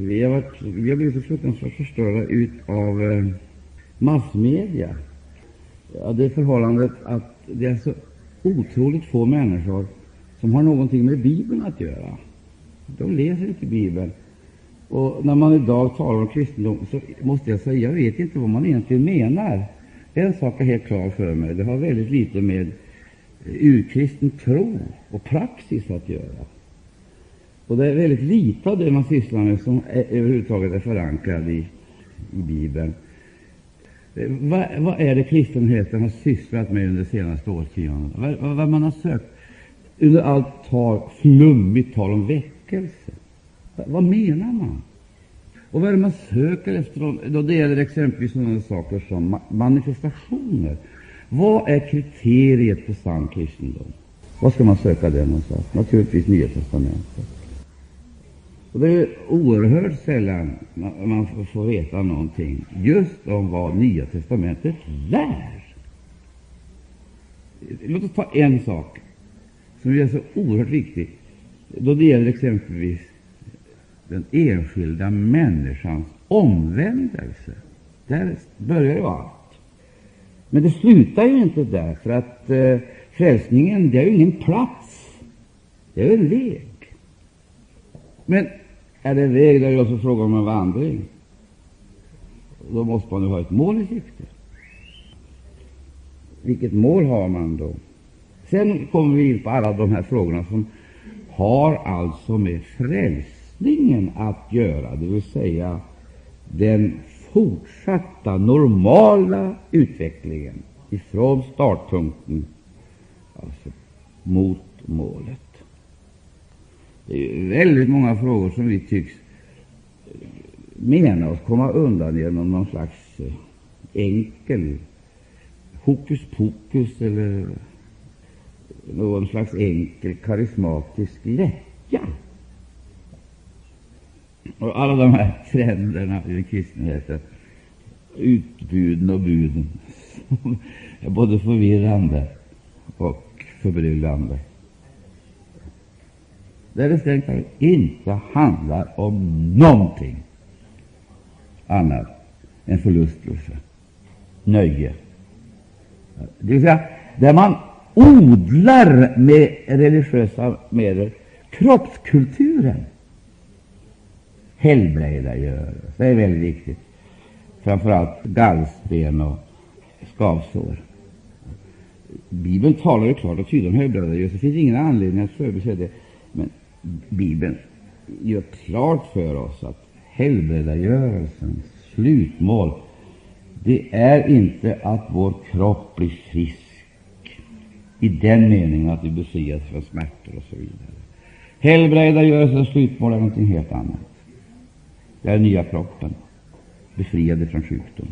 Vi har, varit, vi har blivit så fruktansvärt förstörda ut av eh, massmedia. Ja, det förhållandet att det är så otroligt få människor som har någonting med Bibeln att göra. De läser inte Bibeln. Och när man idag talar om kristendom så måste jag säga jag vet inte vad man egentligen menar. En sak är helt klar för mig. Det har väldigt lite med urkristen tro och praxis att göra. Och det är väldigt lite av det man sysslar med som är, överhuvudtaget är förankrad i, i Bibeln. Eh, vad, vad är det kristenheten har sysslat med under de senaste årtiondena? Vad, vad man har sökt under allt tal, flummigt tal om väckelse? Vad, vad menar man? Och vad är det man söker efter då det gäller exempelvis sådana saker som manifestationer? Vad är kriteriet på sann kristendom? Vad ska man söka det någonstans? Naturligtvis Nya testamentet. Och det är oerhört sällan man får veta någonting just om vad Nya testamentet lär. Låt oss ta en sak som är så oerhört viktig då det gäller exempelvis den enskilda människans omvändelse. Där börjar ju allt. Men det slutar ju inte där, för att eh, frälsningen det är ju ingen plats. Det är en lek. Men är det en väg där det är också fråga om en vandring, då måste man ju ha ett mål i sikte. Vilket mål har man då? Sen kommer vi in på alla de här frågorna som har alltså med frälsningen att göra, det vill säga den fortsatta normala utvecklingen ifrån startpunkten alltså mot målet. Det är väldigt många frågor som vi tycks mena oss komma undan genom någon slags eh, enkel hokus pokus eller någon slags enkel karismatisk lättja. Och alla de här trenderna i kristenheten, utbuden och buden, är både förvirrande och förbryllande. Där det strängt taget inte handlar om någonting annat än förlustelse, nöje. Det vill säga, där man odlar med religiösa medel kroppskulturen. Helbrägdagörelse, det är väldigt viktigt. Framför allt gallsten och skavsår. Bibeln talar ju klart och tydligt om helbrägdagörelse. Det finns ingen anledning att förbise det. Men Bibeln gör klart för oss att helbrägdagörelsens slutmål det är inte att vår kropp blir frisk i den meningen att vi befrias från smärtor och så vidare. Helbrägdagörelsens slutmål är någonting helt annat. Det är den nya kroppen, befriade från sjukdom.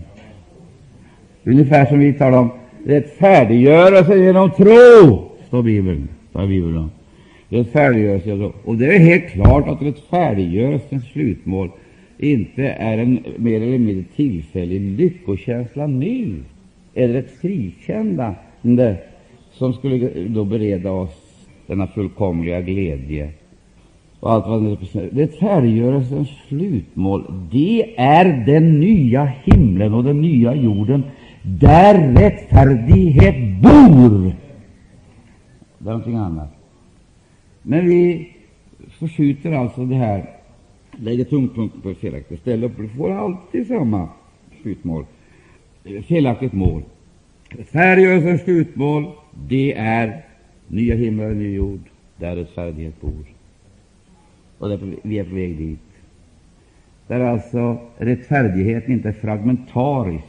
Ungefär som vi talar om rättfärdiggörelse genom tro, står Bibeln. Står Bibeln. Rättfärdiggörelse, alltså. och det är helt klart att rättfärdiggörelsens slutmål inte är en mer eller mindre tillfällig lyckokänsla nu, eller ett frikännande som skulle då bereda oss denna fullkomliga glädje och allt vad det. Rättfärdiggörelsens slutmål, det är den nya himlen och den nya jorden, där rättfärdighet bor. Det är någonting annat. Men vi förskjuter alltså det här, lägger tyngdpunkten på ett felaktigt ställe, och får alltid samma slutmål, eh, felaktigt mål. Rättfärdiggörelsens slutmål, det är nya himlar och ny jord, där rättfärdighet bor. Och därför, vi är på väg dit. Där alltså rättfärdigheten inte är fragmentarisk,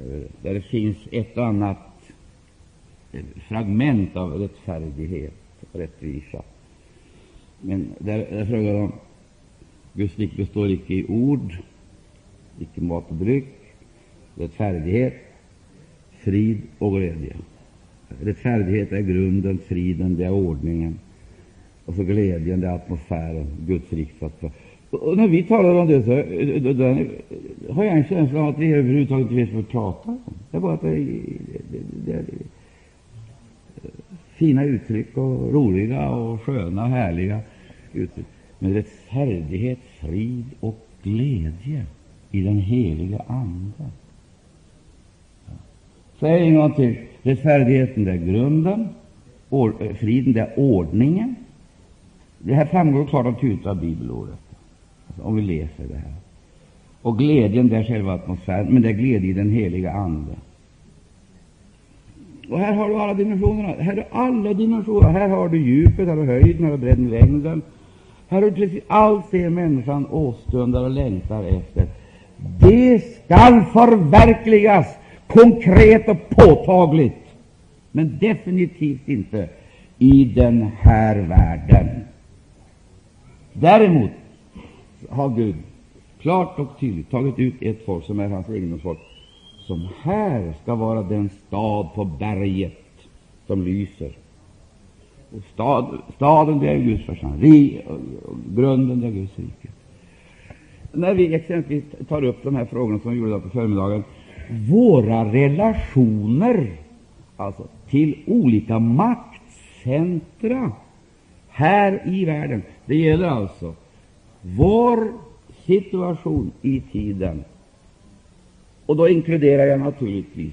eh, där det finns ett och annat eh, fragment av rättfärdighet rättvisa. Men där där frågar om Guds lik består icke i ord, icke mat och dryck, rättfärdighet, frid och glädje. Rättfärdighet är grunden, friden det är ordningen, och så glädjen det är atmosfären, Guds riksdag. Och när vi talar om det så då, då, har jag en känsla av att vi överhuvudtaget inte vet vad vi pratar om. Det är bara att det, det, det, det fina uttryck och roliga och sköna och härliga uttryck. med rättfärdighet, frid och glädje i den heliga Ande. Säg en gång till. Rättfärdigheten det är grunden, eh, friden det är ordningen. Det här framgår klart och tydligt av bibelordet, alltså, om vi läser det här. Och glädjen det är själva atmosfären, men det är glädje i den heliga Ande. Och här har du alla dimensionerna. Här är alla dimensioner. Här har du djupet, här har du höjden, här har du bredden, längden. Här har du precis allt det människan åstundar och längtar efter. Det skall förverkligas konkret och påtagligt, men definitivt inte i den här världen. Däremot har Gud klart och tydligt tagit ut ett folk som är hans egendomsfolk, som här skall vara den stad på berget som lyser. Och stad, staden det är Guds församling, och grunden det är Guds rike. När vi exempelvis tar upp de här frågorna som vi gjorde på förmiddagen, våra relationer alltså till olika maktcentra här i världen. Det gäller alltså vår situation i tiden. Och då inkluderar jag naturligtvis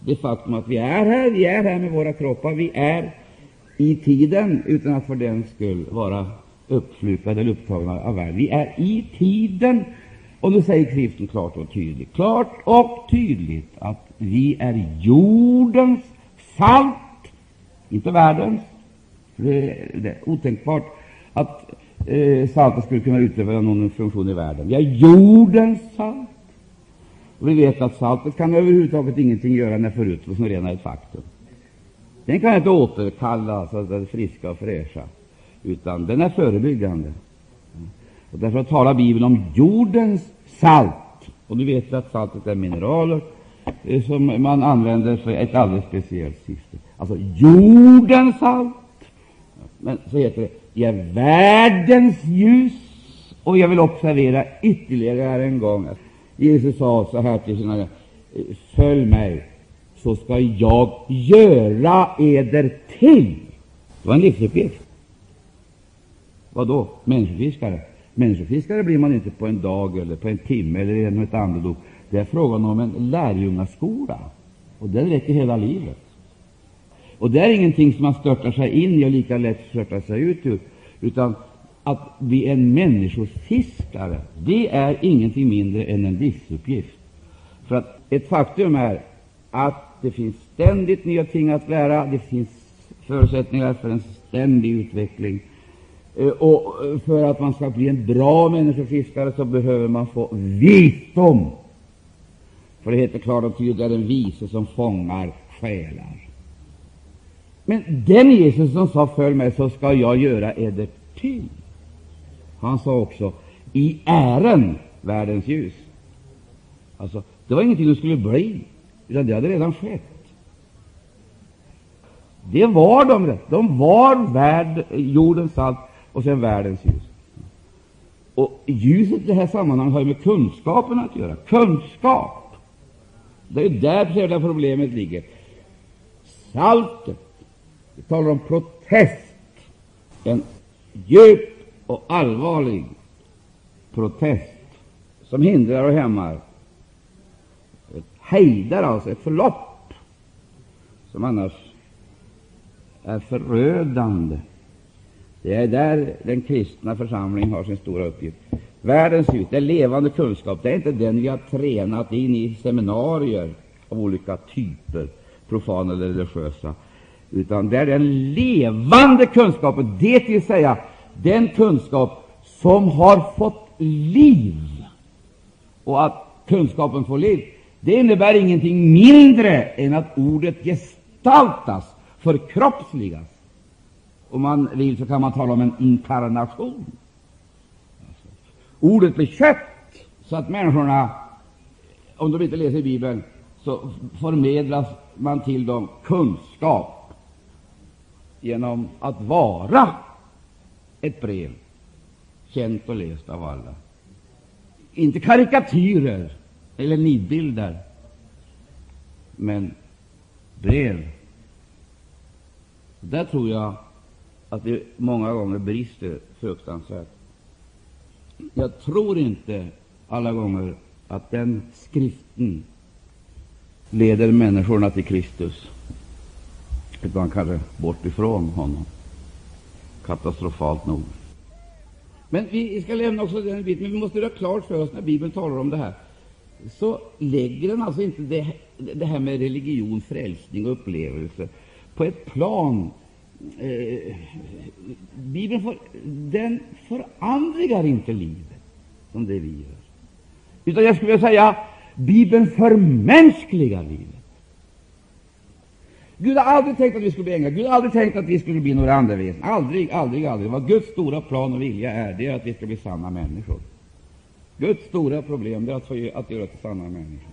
det faktum att vi är här, vi är här med våra kroppar, vi är i tiden utan att för den skull vara uppslukade eller upptagna av världen. Vi är i tiden, och nu säger skriften klart och tydligt, klart och tydligt att vi är jordens salt, inte världens. Det är, det är otänkbart att eh, saltet skulle kunna utöva någon funktion i världen. Vi är jordens salt. Och vi vet att saltet kan överhuvudtaget ingenting göra när förruttnelsen redan är ett faktum. Den kan inte återkalla alltså, det friska och fräscha, utan den är förebyggande. Och därför talar Bibeln om jordens salt. Och du vet att saltet är mineraler eh, som man använder för ett alldeles speciellt syfte. Alltså jordens salt. Men så heter det, vi är världens ljus. Och jag vill observera ytterligare en gång att Jesus sa så här till sina Följ mig, så skall jag göra eder till. Det var en livsuppgift. Vad då? Människofiskare? Människofiskare blir man inte på en dag eller på en timme eller genom ett andedop. Det är frågan om en lärjungaskola, och den räcker hela livet. Och det är ingenting som man störtar sig in i och lika lätt störtar sig ut ur, utan att bli en människofiskare, det är ingenting mindre än en livsuppgift. För att ett faktum är att det finns ständigt nya ting att lära, det finns förutsättningar för en ständig utveckling. Eh, och eh, för att man skall bli en bra människofiskare så behöver man få visdom. För det heter klart och tydligt, det är den vise som fångar själar. Men den Jesus som sa följ mig, så skall jag göra eder till. Han sa också i ären världens ljus. Alltså, det var ingenting som skulle bli, utan det hade redan skett. Det var de. De var värld, jordens salt och sen världens ljus. Och ljuset i det här sammanhanget har ju med kunskapen att göra. Kunskap! Det är där själva problemet ligger. Saltet. Vi talar om protest. En djup och allvarlig protest som hindrar och hämmar. Hejdar alltså ett förlopp som annars är förödande. Det är där den kristna församlingen har sin stora uppgift. Världens ljus, det är levande kunskap. Det är inte den vi har tränat in i seminarier av olika typer, profana eller religiösa, utan det är den levande kunskapen, det vill säga den kunskap som har fått liv. Och att kunskapen får liv, det innebär ingenting mindre än att ordet gestaltas, förkroppsligas. Om man vill så kan man tala om en inkarnation. Ordet blir kött, så att människorna, om de inte läser Bibeln, så förmedlas man till dem kunskap genom att vara ett brev, känt och läst av alla. Inte karikatyrer eller nidbilder, men brev. Där tror jag att det många gånger brister fruktansvärt. jag tror inte alla gånger att den skriften leder människorna till Kristus, utan kanske bort ifrån honom. Katastrofalt nog. Men vi ska lämna också den biten, men vi måste göra klart för oss när Bibeln talar om det här, så lägger den alltså inte det, det här med religion, frälsning och upplevelse på ett plan eh, Bibeln för, den förandrar inte livet som det vi gör. Utan jag skulle vilja säga Bibeln förmänskligar livet. Gud har aldrig tänkt att vi skulle bli änglar. Gud har aldrig tänkt att vi skulle bli några andra väsen. Aldrig, aldrig, aldrig. Vad Guds stora plan och vilja är, det är att vi ska bli sanna människor. Guds stora problem är att, få, att göra till sanna människor.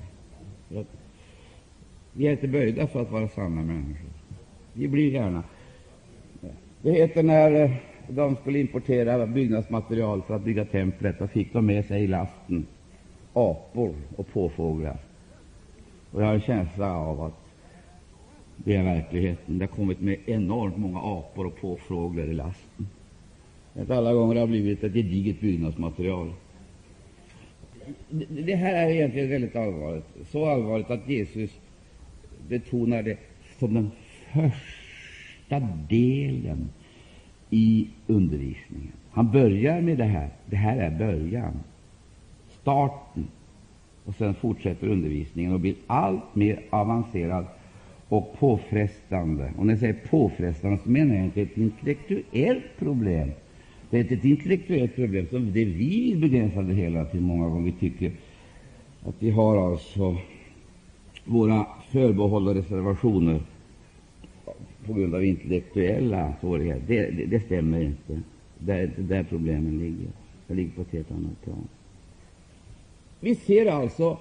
Vi är inte böjda för att vara sanna människor. Vi blir gärna. Det heter när eh, de skulle importera byggnadsmaterial för att bygga templet, och fick de med sig i lasten apor och påfåglar. Och jag har en känsla av att det är verkligheten. Det har kommit med enormt många apor och påfåglar i lasten. Inte alla gånger har blivit ett gediget byggnadsmaterial. Det här är egentligen väldigt allvarligt. Så allvarligt att Jesus betonar det som den första delen i undervisningen. Han börjar med det här. Det här är början, starten. Och sen fortsätter undervisningen och blir allt mer avancerad och påfrestande. Och när jag säger påfrestande så menar jag inte ett intellektuellt problem. Det är ett intellektuellt problem som det vi vill begränsa det hela till många gånger. Vi tycker att vi har alltså våra förbehåll och reservationer på grund av intellektuella svårigheter. Det, det, det stämmer inte. Det är inte där problemen ligger. Det ligger på ett helt annat plan. Vi ser alltså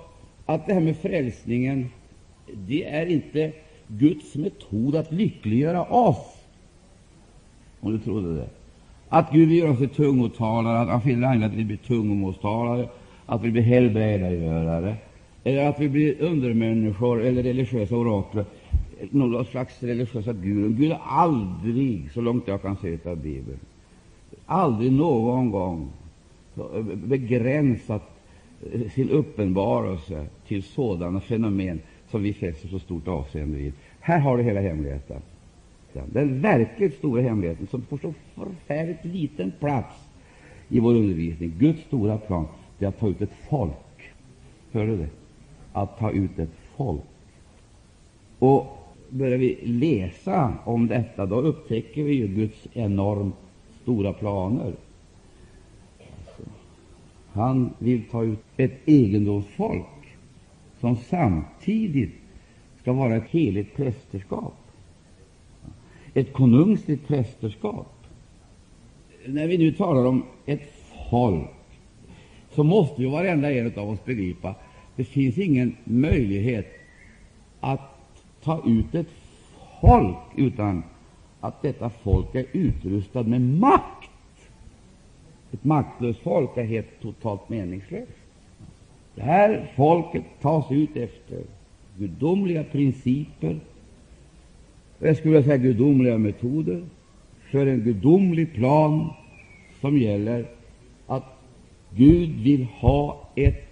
att det här med frälsningen, det är inte Guds metod att lyckliggöra oss. Om du trodde det. Att Gud vill göra oss till tungotalare, att han finner anledning att vi blir tungomålstalare, att vi blir helbrägdagörare, eller att vi blir undermänniskor eller religiösa orakler, någon slags religiösa guru. Gud har aldrig, så långt jag kan se av Bibeln, aldrig någon gång begränsat sin uppenbarelse till sådana fenomen som vi fäster så stort avseende vid. Här har du hela hemligheten. Den verkligt stora hemligheten, som får så förfärligt liten plats i vår undervisning. Guds stora plan, det är att ta ut ett folk. Hör du det? Att ta ut ett folk. Och börjar vi läsa om detta, då upptäcker vi ju Guds enormt stora planer. Alltså, han vill ta ut ett egendomsfolk som samtidigt ska vara ett heligt prästerskap, ett konungsligt prästerskap. När vi nu talar om ett folk, så måste ju varenda en av oss begripa att det finns ingen möjlighet att ta ut ett folk utan att detta folk är utrustat med makt. Ett maktlöst folk är helt totalt meningslöst. Det här folket tas ut efter gudomliga principer, jag skulle vilja säga gudomliga metoder, för en gudomlig plan som gäller att Gud vill ha ett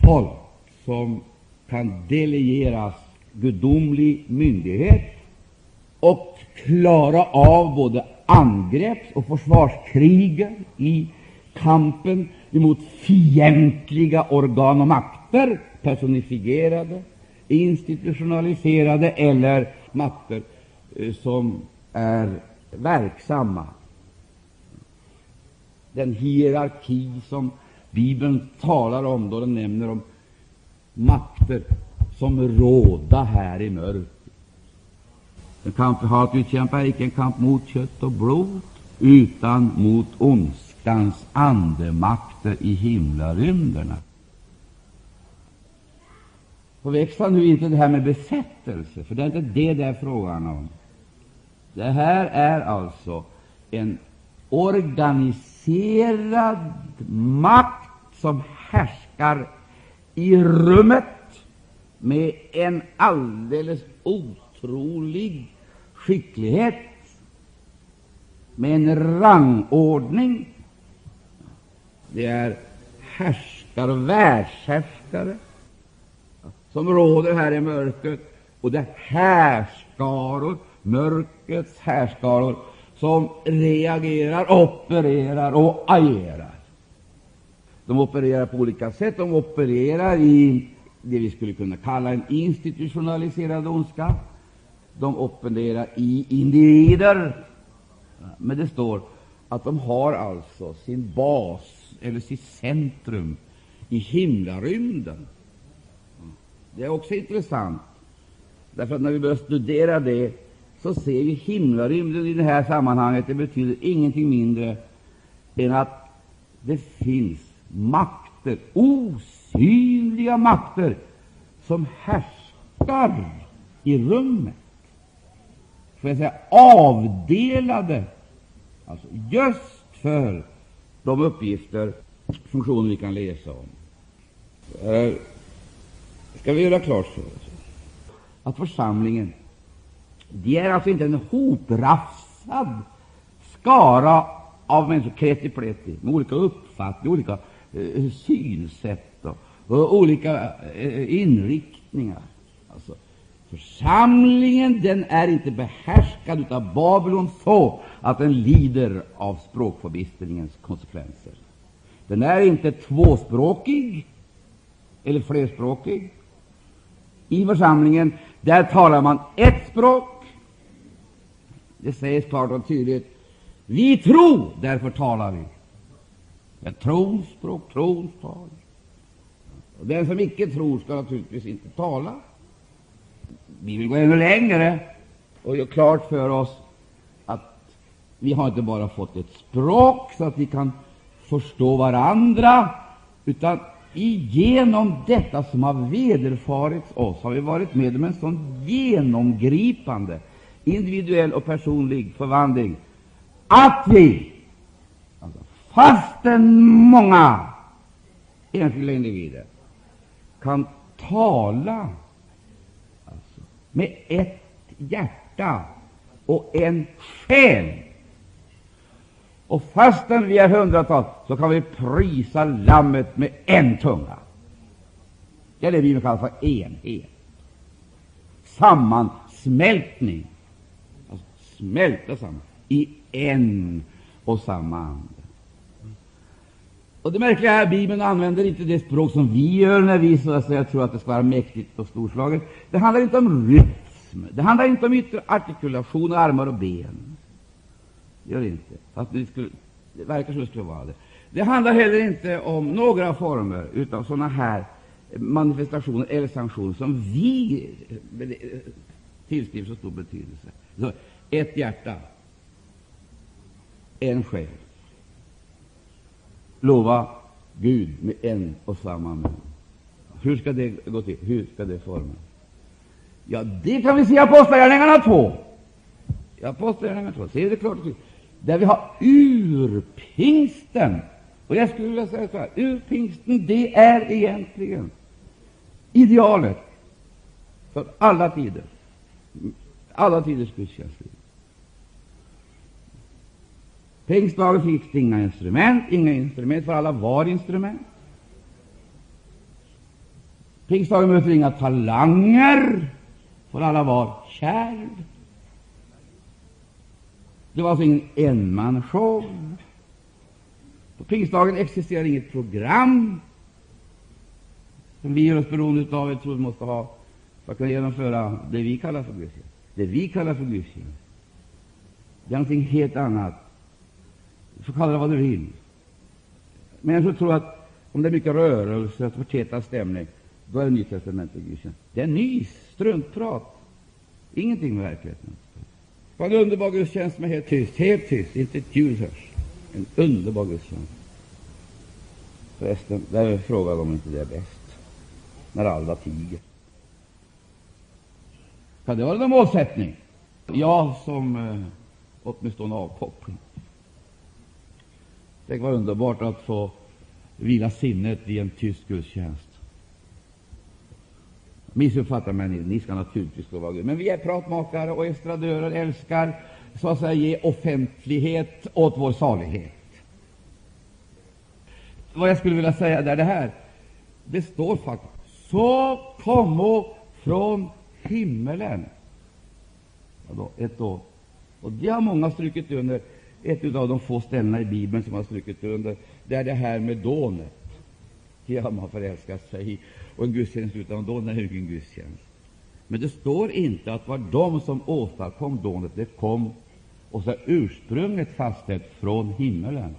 folk som kan delegeras gudomlig myndighet och klara av både angreppsoch försvarskrigen i kampen emot fientliga organ och makter, personifierade, institutionaliserade eller makter eh, som är verksamma. Den hierarki som Bibeln talar om då den nämner om makter som råda här i mörkret. Den kamp vi har att utkämpa är icke en kamp mot kött och blod, utan mot ondskans andemakter i himlarymderna. Förväxla nu inte det här med besättelse, för det är inte det det är frågan om. Det här är alltså en organiserad makt som härskar i rummet med en alldeles otrolig skicklighet, med en rangordning. Det är härskare och världshärskare som råder här i mörkret, och det är härskaror, mörkrets härskaror, som reagerar, opererar och agerar. De opererar på olika sätt. De opererar i det vi skulle kunna kalla en institutionaliserad ondska. De opererar i individer. Men det står att de har alltså sin bas, eller sitt centrum, i himlarymden. Det är också intressant, därför att när vi börjar studera det så ser vi himlarymden i det här sammanhanget. Det betyder ingenting mindre än att det finns makter, osynliga makter, som härskar i rummet. Får jag säga avdelade, alltså just för de uppgifter, funktioner vi kan läsa om. Här ska vi göra klart för oss att församlingen det är alltså inte en hoprafsad skara av människor, kreti med olika uppfattningar, olika eh, synsätt och, och olika eh, inriktningar. Alltså, församlingen den är inte behärskad av Babylon så att den lider av språkförbistringens konsekvenser. Den är inte tvåspråkig eller flerspråkig. I församlingen där talar man ett språk, det sägs klart och tydligt. Vi tror, därför talar vi. Ett trons språk, trons tal. Den som icke tror skall naturligtvis inte tala. Vi vill gå ännu längre. Och göra klart för oss att vi har inte bara fått ett språk så att vi kan förstå varandra, utan genom detta som har vederfarits oss har vi varit med om en sån genomgripande individuell och personlig förvandling att vi, alltså, fastän många enskilda individer kan tala med ett hjärta och en själ. Och fastän vi är hundratals så kan vi prisa Lammet med en tunga. Det är det vi kallar för enhet, sammansmältning Alltså smälta samman i en och samma ande. Och Det märkliga är att Bibeln använder inte det språk som vi gör när vi så att säga, tror att det ska vara mäktigt och storslaget. Det handlar inte om rytm, det handlar inte om yttre artikulation, armar och ben. Det gör det inte, fast det, skulle, det verkar som det skulle vara det. Det handlar heller inte om några former av sådana här manifestationer eller sanktioner som vi tillskriver så stor betydelse ett hjärta, en själ. Lova Gud med en och samma mun. Hur ska det gå till? Hur ska det formas? Ja, det kan vi se i Apostlagärningarna 2. I Apostlagärningarna 2 ser vi det klart och tydligt. Där vi har urpingsten. Och jag skulle vilja säga så här, urpingsten, det är egentligen idealet för alla tider. Alla tiders gudstjänstliv. Pingstdagen fick inga instrument, inga instrument, för alla var instrument. Pingstdagen mötte inga talanger, för alla var kärl. Det var alltså ingen enmansshow. På pingstdagen existerade inget program som vi gör oss beroende av. Tror vi måste ha för att kunna genomföra det vi kallar för gudstjänst. Det vi kallar för gudstjänst, det är någonting helt annat. Får kalla det vad du vill. Men jag tror att om det är mycket rörelse och förtätad stämning, då är det Nytestamentet gudstjänst. Det är nys, struntprat, ingenting med verkligheten. Det var en underbar gudstjänst med helt tyst, helt tyst, inte ett ljud hörs. En underbar gudstjänst. Förresten, där är frågan om inte det är bäst, när alla tiger. Kan det vara någon målsättning? Ja, som eh, åtminstone avkoppling. Det var underbart att få vila sinnet i en tyst gudstjänst. Missuppfatta mig, ni, ni ska naturligtvis lova Gud. Men vi är pratmakare och estradörer, älskar så att säga ge offentlighet åt vår salighet. vad jag skulle vilja säga där det här. Det står faktiskt så kommo från himmelen. Ja, ett år. Och det har många strukit under. Ett av de få ställena i Bibeln som har strukit under, det är det här med dånet. Ja, man förälskat sig och en gudstjänst utan dån är ingen gudstjänst. Men det står inte att det var de som åstadkom dånet. Det kom, och så är ursprunget fastställt från himmelen.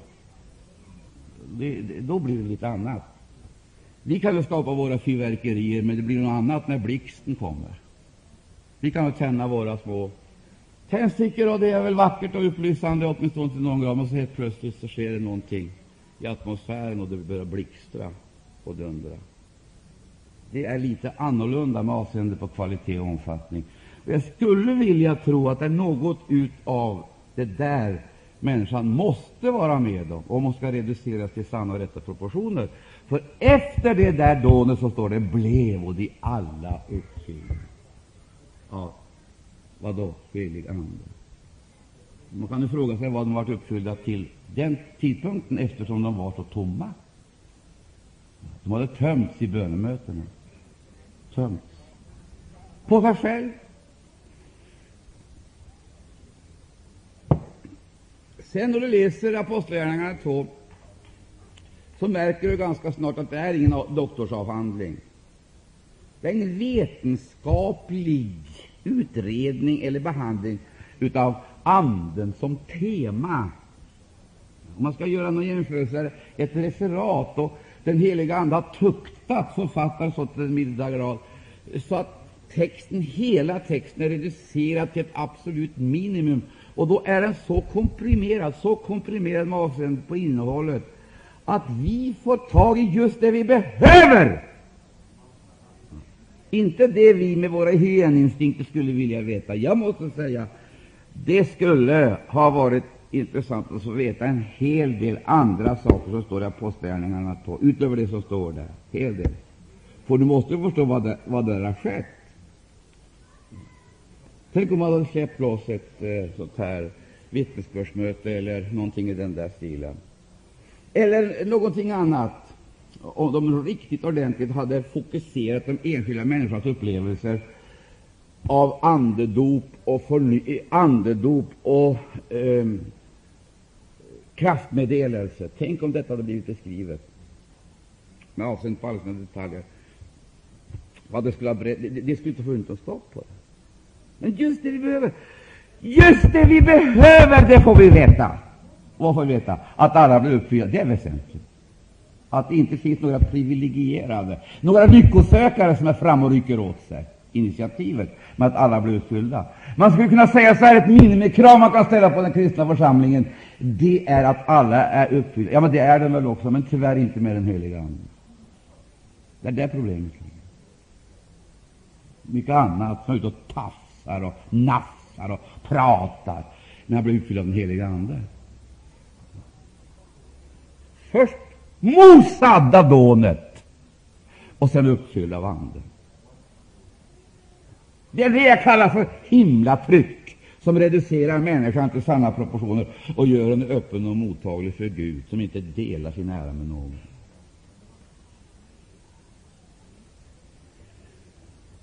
Det, det, då blir det lite annat. Vi kan väl skapa våra fyrverkerier, men det blir något annat när blixten kommer. Vi kan tända våra små tändstickor, och det är väl vackert och upplysande åtminstone till någon grad, och så helt plötsligt så sker det någonting i atmosfären och det börjar blixtra och dundra. Det är lite annorlunda med avseende på kvalitet och omfattning. Och jag skulle vilja tro att det är något av det där människan måste vara med om, om hon ska reduceras till sanna och rätta proportioner. För efter det där dånet så står det blev och de alla uppfyllda. Ja, vad då? Helig Ande. Man kan ju fråga sig vad de varit uppfyllda till den tidpunkten, eftersom de var så tomma. De hade tömts i bönemötena. Tömts. På sig själv. Sen när du läser Apostlagärningarna 2 så märker du ganska snart att det är ingen doktorsavhandling. Det är ingen vetenskaplig utredning eller behandling av Anden som tema. Om man ska göra någon jämförelse, ett referat, och den heliga Ande har tuktat författaren så till den milda grad så att texten, hela texten är reducerad till ett absolut minimum. Och då är den så komprimerad, så komprimerad med avseende på innehållet, att vi får tag i just det vi behöver. Inte det vi med våra hyeninstinkter skulle vilja veta. Jag måste säga, det skulle ha varit intressant att få veta en hel del andra saker som står i Apostlagärningarna utöver det som står där. Hel del. För du måste förstå vad, det, vad där har skett. Tänk om man hade släppt loss ett eh, sånt här vittnesbördsmöte eller någonting i den där stilen. Eller någonting annat. Om de riktigt ordentligt hade fokuserat de enskilda människornas upplevelser av andedop och, förny, andedop och eh, kraftmeddelelse. Tänk om detta hade blivit beskrivet med avseende på alla sina detaljer. Vad det skulle ha det, det skulle inte funnits något stopp på det. Men just det vi behöver, just det vi behöver, det får vi veta. Vad får vi veta? Att alla blir uppfyllda. Det är väsentligt. Att det inte finns några privilegierade, några lyckosökare som är framme och rycker åt sig initiativet med att alla blir uppfyllda. Man skulle kunna säga så här, ett minimikrav man kan ställa på den kristna församlingen, det är att alla är uppfyllda. Ja, men det är de väl också, men tyvärr inte med den heliga Ande. Det är där problemet ligger. Mycket annat som är ute och tafsar och nafsar och pratar när man blir uppfylld av den heliga Ande. Först mosad av dånet och sen uppfylld av Anden. Det är det jag kallar för himlatryck, som reducerar människan till sanna proportioner och gör henne öppen och mottaglig för Gud, som inte delar sin ära med någon.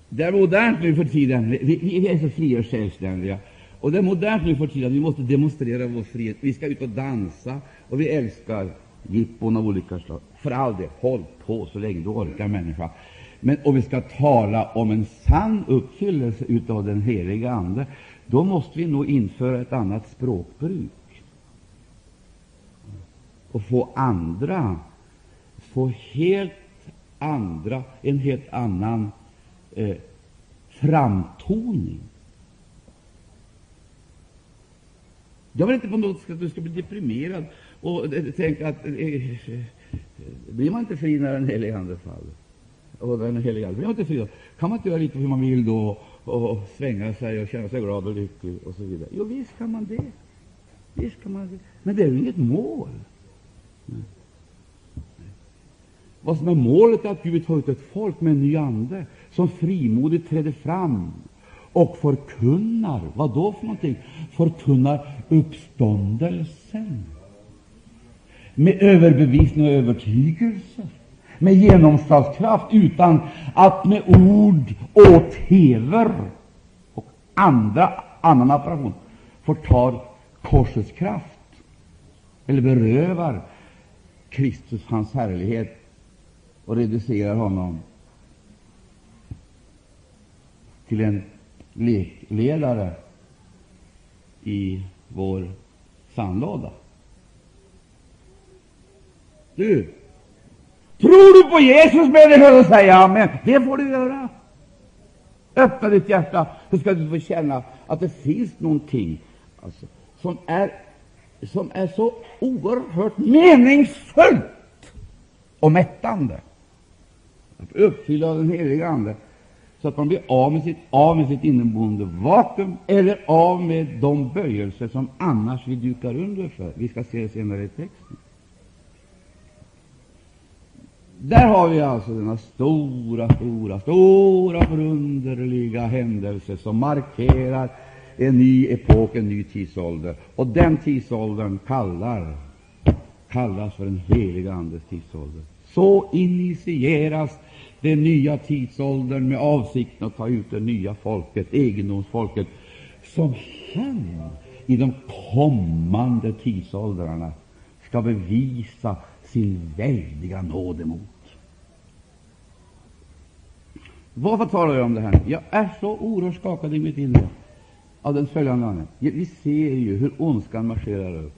Det är modernt nu för tiden. Vi, vi är så fria och självständiga. Och det är modernt nu för tiden. Vi måste demonstrera vår frihet. Vi ska ut och dansa, och vi älskar jippon av olika slag. För all del, håll på så länge du orkar, människa. Men om vi ska tala om en sann uppfyllelse av den heliga Ande, då måste vi nog införa ett annat språkbruk och få andra, få helt andra, en helt annan eh, framtoning. Jag vill inte på något sätt att du ska bli deprimerad och eh, tänk, att eh, eh, blir man inte fri när den helige Ande faller och den heliga Ande blir man inte fri Kan man inte göra lite hur man vill då och, och svänga sig och känna sig glad och lycklig och så vidare? Jo, visst kan man det. Visst kan man det. Men det är ju inget mål. Nej. Vad som är målet är att Gud tar ut ett folk med en ny ande som frimodigt träder fram och förkunnar. Vad då för någonting? Förkunnar uppståndelsen med överbevisning och övertygelse, med genomslagskraft, utan att med ord och TV och andra, annan apparation förtar korsets kraft eller berövar Kristus hans härlighet och reducerar honom till en lekledare i vår sandlåda. Du, tror du på Jesus människa, så säger amen. Det får du göra. Öppna ditt hjärta, så ska du få känna att det finns någonting alltså, som, är, som är så oerhört meningsfullt och mättande. Att uppfylla den heliga Ande så att man blir av med sitt, av med sitt inneboende vakuum eller av med de böjelser som annars vi dukar under för. Vi ska se det senare i texten. Där har vi alltså denna stora, stora, stora förunderliga händelse som markerar en ny epok, en ny tidsålder. Och den tidsåldern kallar, kallas för den heliga Andes tidsålder. Så initieras den nya tidsåldern med avsikten att ta ut det nya folket, egendomsfolket, som han i de kommande tidsåldrarna skall bevisa sin väldiga nåd emot. Varför talar jag om det här? Jag är så oerhört skakad i mitt inre av den följande anledningen. Vi ser ju hur ondskan marscherar upp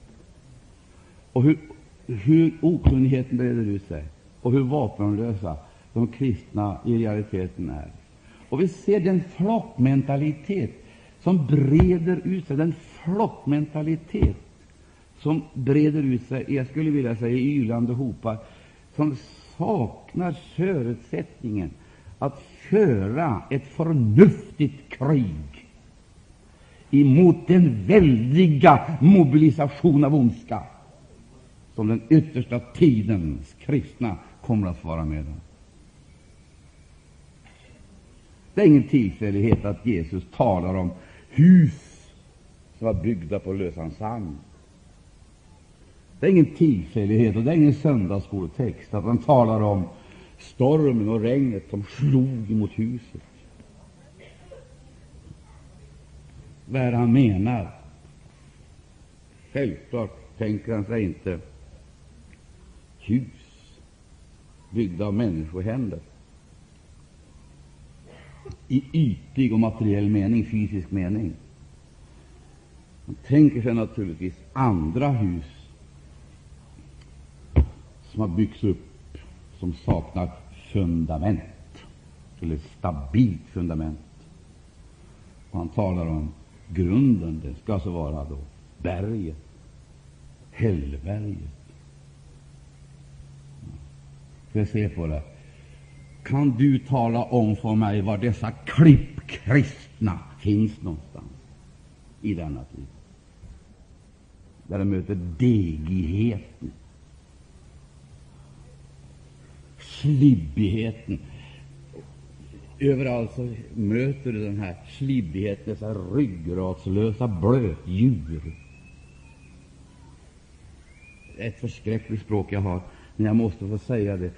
och hur, hur okunnigheten breder ut sig och hur vapenlösa de kristna i realiteten är. Och vi ser den flockmentalitet som breder ut sig, den flockmentalitet som breder ut sig, jag skulle vilja säga i ylande hopar, som saknar förutsättningen att föra ett förnuftigt krig emot den väldiga mobilisation av ondska som den yttersta tidens kristna kommer att vara med om. Det är ingen tillfällighet att Jesus talar om hus som var byggda på lösan sand. Det är ingen tillfällighet och det är ingen söndagsskoletext att han talar om stormen och regnet som slog mot huset. Vad är det han menar? Självklart tänker han sig inte hus byggda av människohänder i ytlig och materiell mening, fysisk mening. Han tänker sig naturligtvis andra hus som har byggts upp som saknar fundament, eller stabilt fundament. Och han talar om grunden. Det ska alltså vara då berget, Hällberget. Jag ser på det? Kan du tala om för mig var dessa klippkristna finns någonstans i denna tid? Där de möter degigheten, slibbigheten. Överallt så möter du den här slibbigheten, dessa ryggradslösa blötdjur. Ett förskräckligt språk jag har, men jag måste få säga det.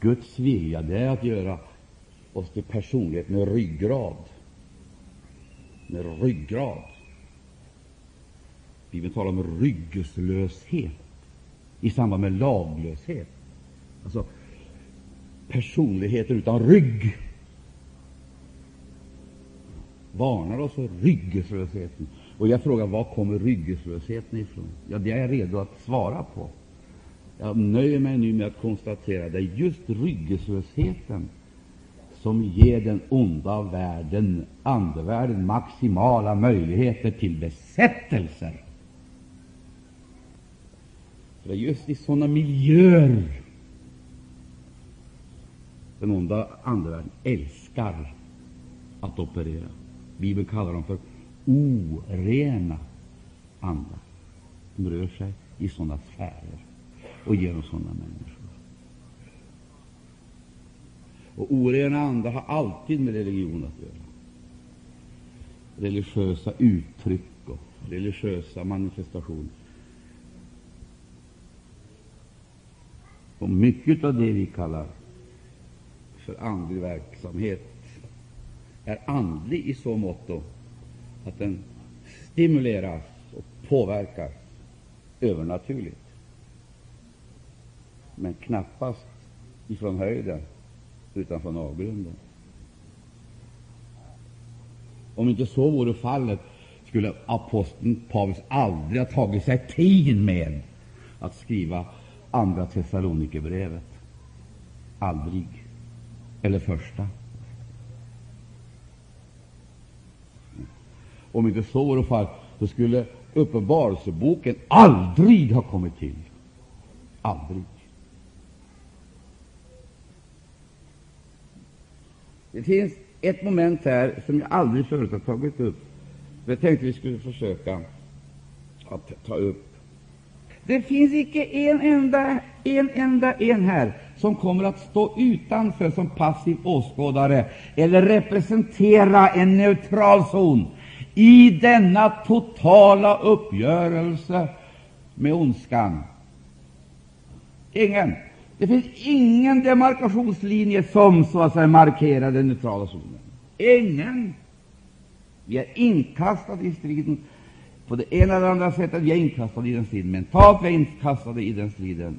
Guds vilja det är att göra oss till personlighet med ryggrad. Med ryggrad. Bibeln talar om ryggeslöshet i samband med laglöshet. Alltså personligheter utan rygg varnar oss för ryggeslösheten. Och jag frågar, var kommer ryggeslösheten ifrån? Ja, det är jag redo att svara på. Jag nöjer mig nu med att konstatera att det är just ryggeslösheten som ger den onda världen, andevärlden, maximala möjligheter till besättelser. Det är just i sådana miljöer den onda andevärlden älskar att operera. Bibeln kallar dem för orena andar som rör sig i sådana sfärer och genom sådana människor. Och orena andar har alltid med religion att göra. Religiösa uttryck och religiösa manifestationer. Och mycket av det vi kallar för andlig verksamhet är andlig i så måtto att den stimuleras och påverkas övernaturligt, men knappast ifrån höjden, utan från avgrunden. Om inte så vore fallet skulle aposteln Paulus aldrig ha tagit sig tid med att skriva Andra Thessalonikerbrevet. Aldrig. Eller första. Om inte så vore fallet, så skulle Uppenbarelseboken aldrig ha kommit till. Aldrig. Det finns ett moment här som jag aldrig förut har tagit upp. Jag tänkte vi skulle försöka att ta upp. Det finns icke en enda, en enda en här som kommer att stå utanför som passiv åskådare eller representera en neutral zon i denna totala uppgörelse med ondskan. Ingen. Det finns ingen demarkationslinje som så att säga markerar den neutrala zonen. Ingen. Vi är inkastade i striden på det ena eller andra sättet. Vi är inkastade i den striden mentalt, vi är inkastade i den striden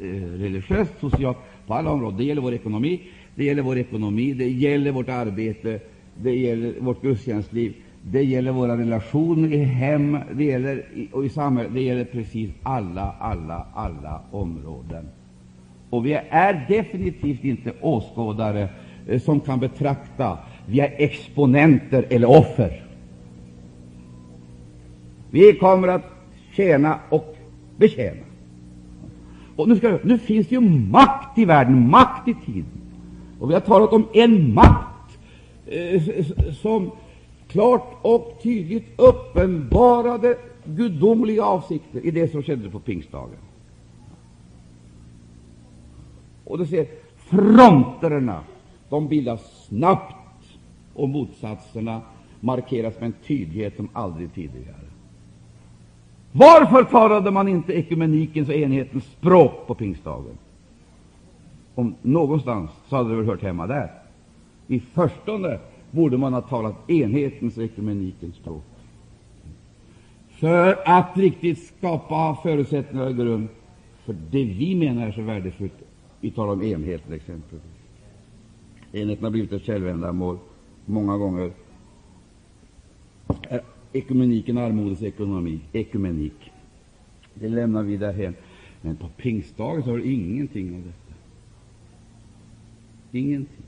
Eh, religiöst, socialt, på alla områden. Det gäller vår ekonomi, det gäller vår ekonomi, det gäller vårt arbete, det gäller vårt gudstjänstliv, det gäller våra relationer i hem det gäller, och i samhället. Det gäller precis alla, alla, alla områden. Och vi är definitivt inte åskådare eh, som kan betrakta. Vi är exponenter eller offer. Vi kommer att tjäna och betjäna. Och nu, ska, nu finns det ju makt i världen, makt i tiden. Och vi har talat om en makt eh, som klart och tydligt uppenbarade gudomliga avsikter i det som skedde på pingstdagen. Och du ser, fronterna de bildas snabbt och motsatserna markeras med en tydlighet som aldrig tidigare. Varför talade man inte ekumenikens och enhetens språk på pingstdagen? Om någonstans så hade det väl hört hemma där. I förstone borde man ha talat enhetens och ekumenikens språk för att riktigt skapa förutsättningar och grund för det vi menar är så värdefullt. Vi talar om enhet till exempel. Enheten har blivit ett självändamål många gånger. Ekumeniken armodets ekonomi, ekumenik. Det lämnar vi därhen. Men på pingstdagen så har du ingenting av detta. Ingenting.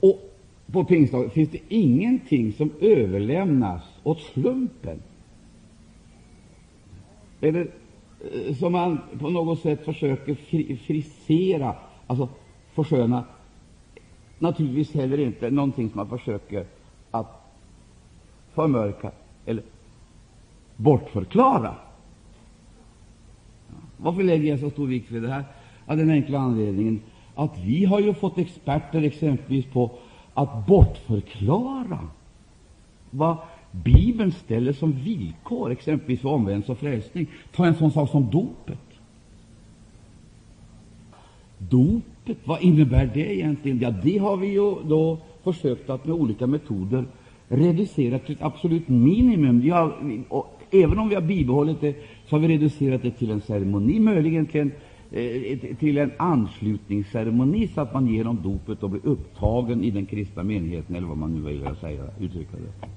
Och på pingstdagen finns det ingenting som överlämnas åt slumpen, eller eh, som man på något sätt försöker frisera, alltså försköna. Naturligtvis heller inte någonting som man försöker förmörka eller bortförklara. Varför lägger jag så stor vikt vid det här? Av den enkla anledningen att vi har ju fått experter exempelvis på att bortförklara vad Bibeln ställer som villkor, exempelvis för omvändelse och frälsning. Ta en sån sak som dopet. Dopet, vad innebär det egentligen? Ja, det har vi ju då försökt att med olika metoder Reducerat till ett absolut minimum. Vi har, och även om vi har bibehållit det, så har vi reducerat det till en ceremoni, möjligen till en Eh, till en anslutningsceremoni så att man genom dopet och blir upptagen i den kristna menigheten, eller vad man nu vill säga, uttrycka det.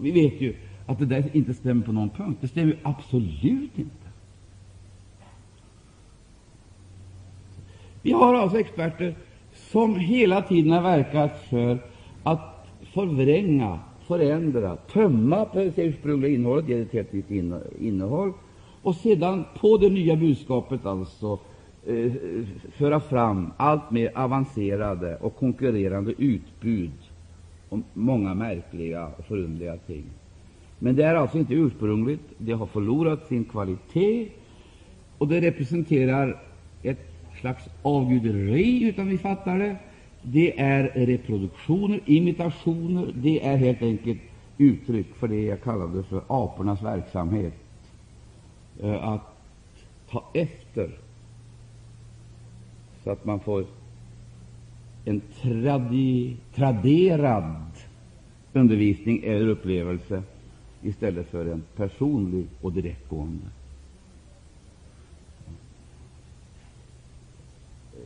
Vi vet ju att det där inte stämmer på någon punkt. Det stämmer absolut inte. Vi har alltså experter som hela tiden har verkat för att förvränga, förändra, tömma på det ursprungliga innehållet, ge det ett helt nytt innehåll och sedan på det nya budskapet alltså eh, föra fram allt mer avancerade och konkurrerande utbud om många märkliga och förundliga ting. Men det är alltså inte ursprungligt. Det har förlorat sin kvalitet, och det representerar ett slags avguderi, utan vi fattar det. Det är reproduktioner, imitationer. Det är helt enkelt uttryck för det jag kallade för apornas verksamhet. Eh, att ta efter så att man får en tradi, traderad undervisning eller upplevelse istället för en personlig och direktgående.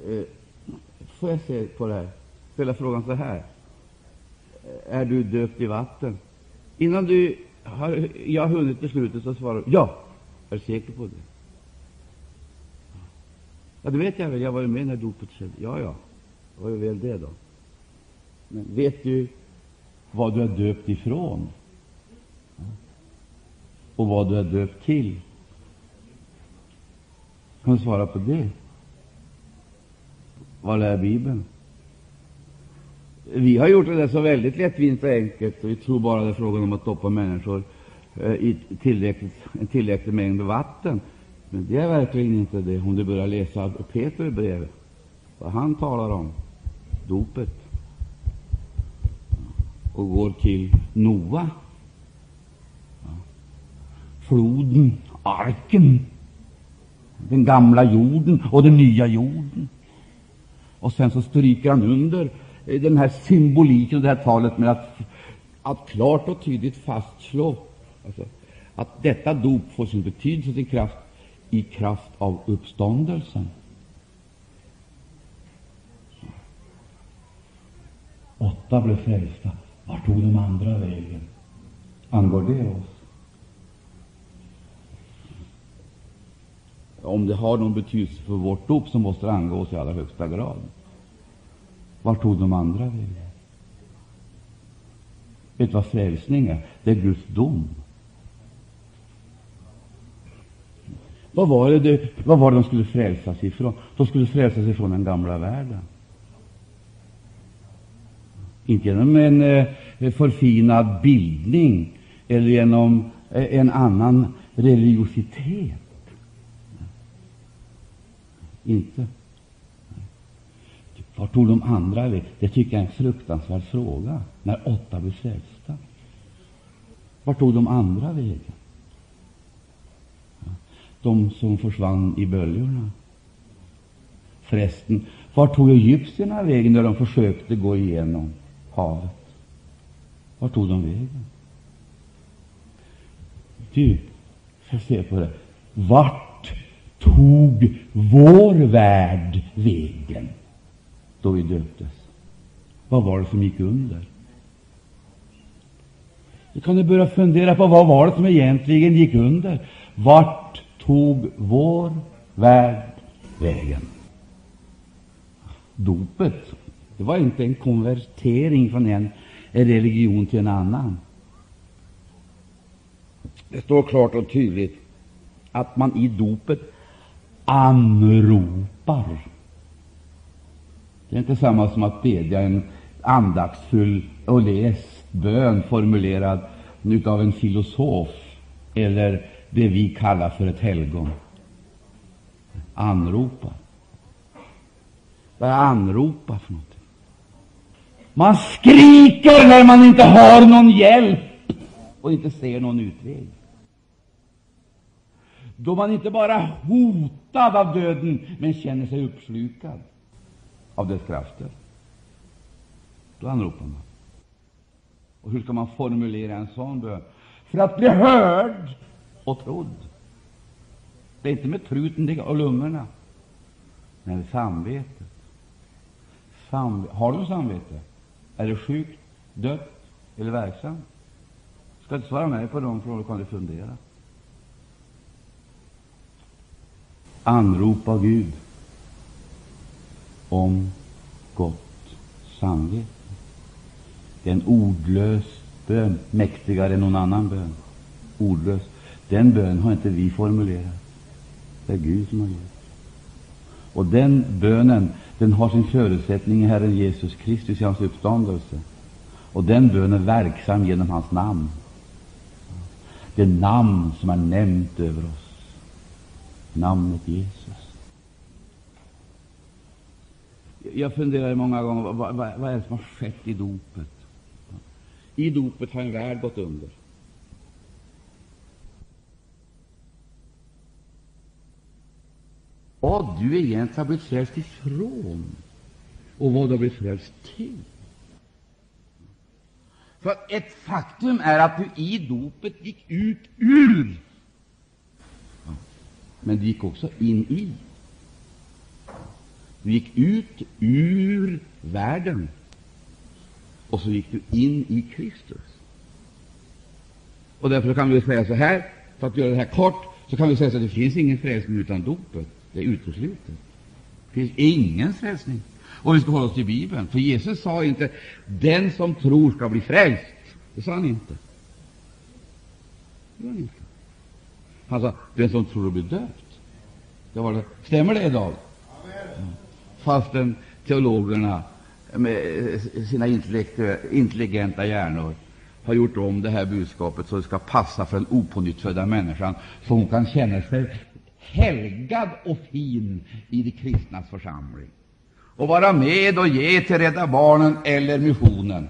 Eh, Får jag se på det här? Ställa frågan så här. Är du döpt i vatten? Innan du har, jag har hunnit beslutet så svarar du ja. Är du säker på det? Ja, det vet jag väl. Jag var ju med när dopet skedde. Ja, ja. Det var ju väl det då. Men vet du vad du är döpt ifrån? Och vad du är döpt till? Kan du svara på det? Vad lär Bibeln? Vi har gjort det så väldigt lättvindigt och enkelt, och vi tror bara det är frågan om att doppa människor eh, i tillräckligt, en tillräcklig mängd vatten. Men det är verkligen inte det, om du börjar läsa Peter brev, vad han talar om, dopet, och går till Noa, floden, arken, den gamla jorden och den nya jorden. Och sen så stryker han under eh, den här symboliken och det här talet med att, att klart och tydligt fastslå alltså, att detta dop får sin betydelse, sin kraft, i kraft av uppståndelsen. Åtta blev frälsta. Vart tog de andra vägen? Angår det oss? Om det har någon betydelse för vårt dop, så måste det angå oss i allra högsta grad. Vart tog de andra vägen? Vet du vad frälsning är? Det är Guds dom. Vad var, det, vad var det de skulle frälsas ifrån? De skulle frälsas ifrån den gamla världen. Inte genom en eh, förfinad bildning eller genom eh, en annan religiositet. Inte. Vart tog de andra vägen? Det tycker jag är en fruktansvärd fråga, när åtta blev frälsta. Vart tog de andra vägen? De som försvann i böljorna. Förresten, vart tog egyptierna vägen när de försökte gå igenom havet? Vart tog de vägen? Du, ska se på det. Vart tog vår värld vägen? då vi döptes. Vad var det som gick under? Nu kan du börja fundera på vad var det som egentligen gick under. Vart tog vår värld vägen? Dopet det var inte en konvertering från en religion till en annan. Det står klart och tydligt att man i dopet anropar det är inte samma som att bedja en andaktsfull och läst bön formulerad av en filosof eller det vi kallar för ett helgon. Anropa. Vad är anropa för någonting? Man skriker när man inte har någon hjälp och inte ser någon utväg. Då man inte bara är hotad av döden, men känner sig uppslukad av dess krafter. Då anropar man. Och hur ska man formulera en sån bön? För att bli hörd och trodd. Det är inte med truten och lungorna, men med samvetet. Sam har du samvete? Är det sjukt, dött eller verksamt? Ska du svara mig på de frågorna kan du fundera. Anropa Gud om gott samvete. Det är en ordlös bön, mäktigare än någon annan bön. Ordlös. Den bön har inte vi formulerat. Det är Gud som har gjort. Och den bönen den har sin förutsättning i Herren Jesus Kristus, i hans uppståndelse. Och den bönen är verksam genom hans namn. Det namn som är nämnt över oss. Namnet Jesus. Jag funderar många gånger vad, vad, vad är det som har skett i dopet. I dopet har en värld gått under. vad du egentligen har blivit frälst ifrån och vad du har blivit frälst till. För ett faktum är att du i dopet gick ut ur, men du gick också in i. Du gick ut ur världen, och så gick du in i Kristus. Och därför kan vi säga så här, för att göra det här kort, så kan vi säga att det finns ingen frälsning utan dopet. Det är uteslutet. Det finns ingen frälsning. Och vi ska hålla oss till Bibeln. För Jesus sa inte den som tror ska bli frälst. Det sa han inte. Det sa han inte. Han sa den som tror att blir döpt. Det var det. Stämmer det idag? Fastän teologerna med eh, sina intelligenta hjärnor har gjort om det här budskapet så det ska passa för den opånyttfödda människan, så hon kan känna sig helgad och fin i de kristnas församling och vara med och ge till Rädda barnen eller missionen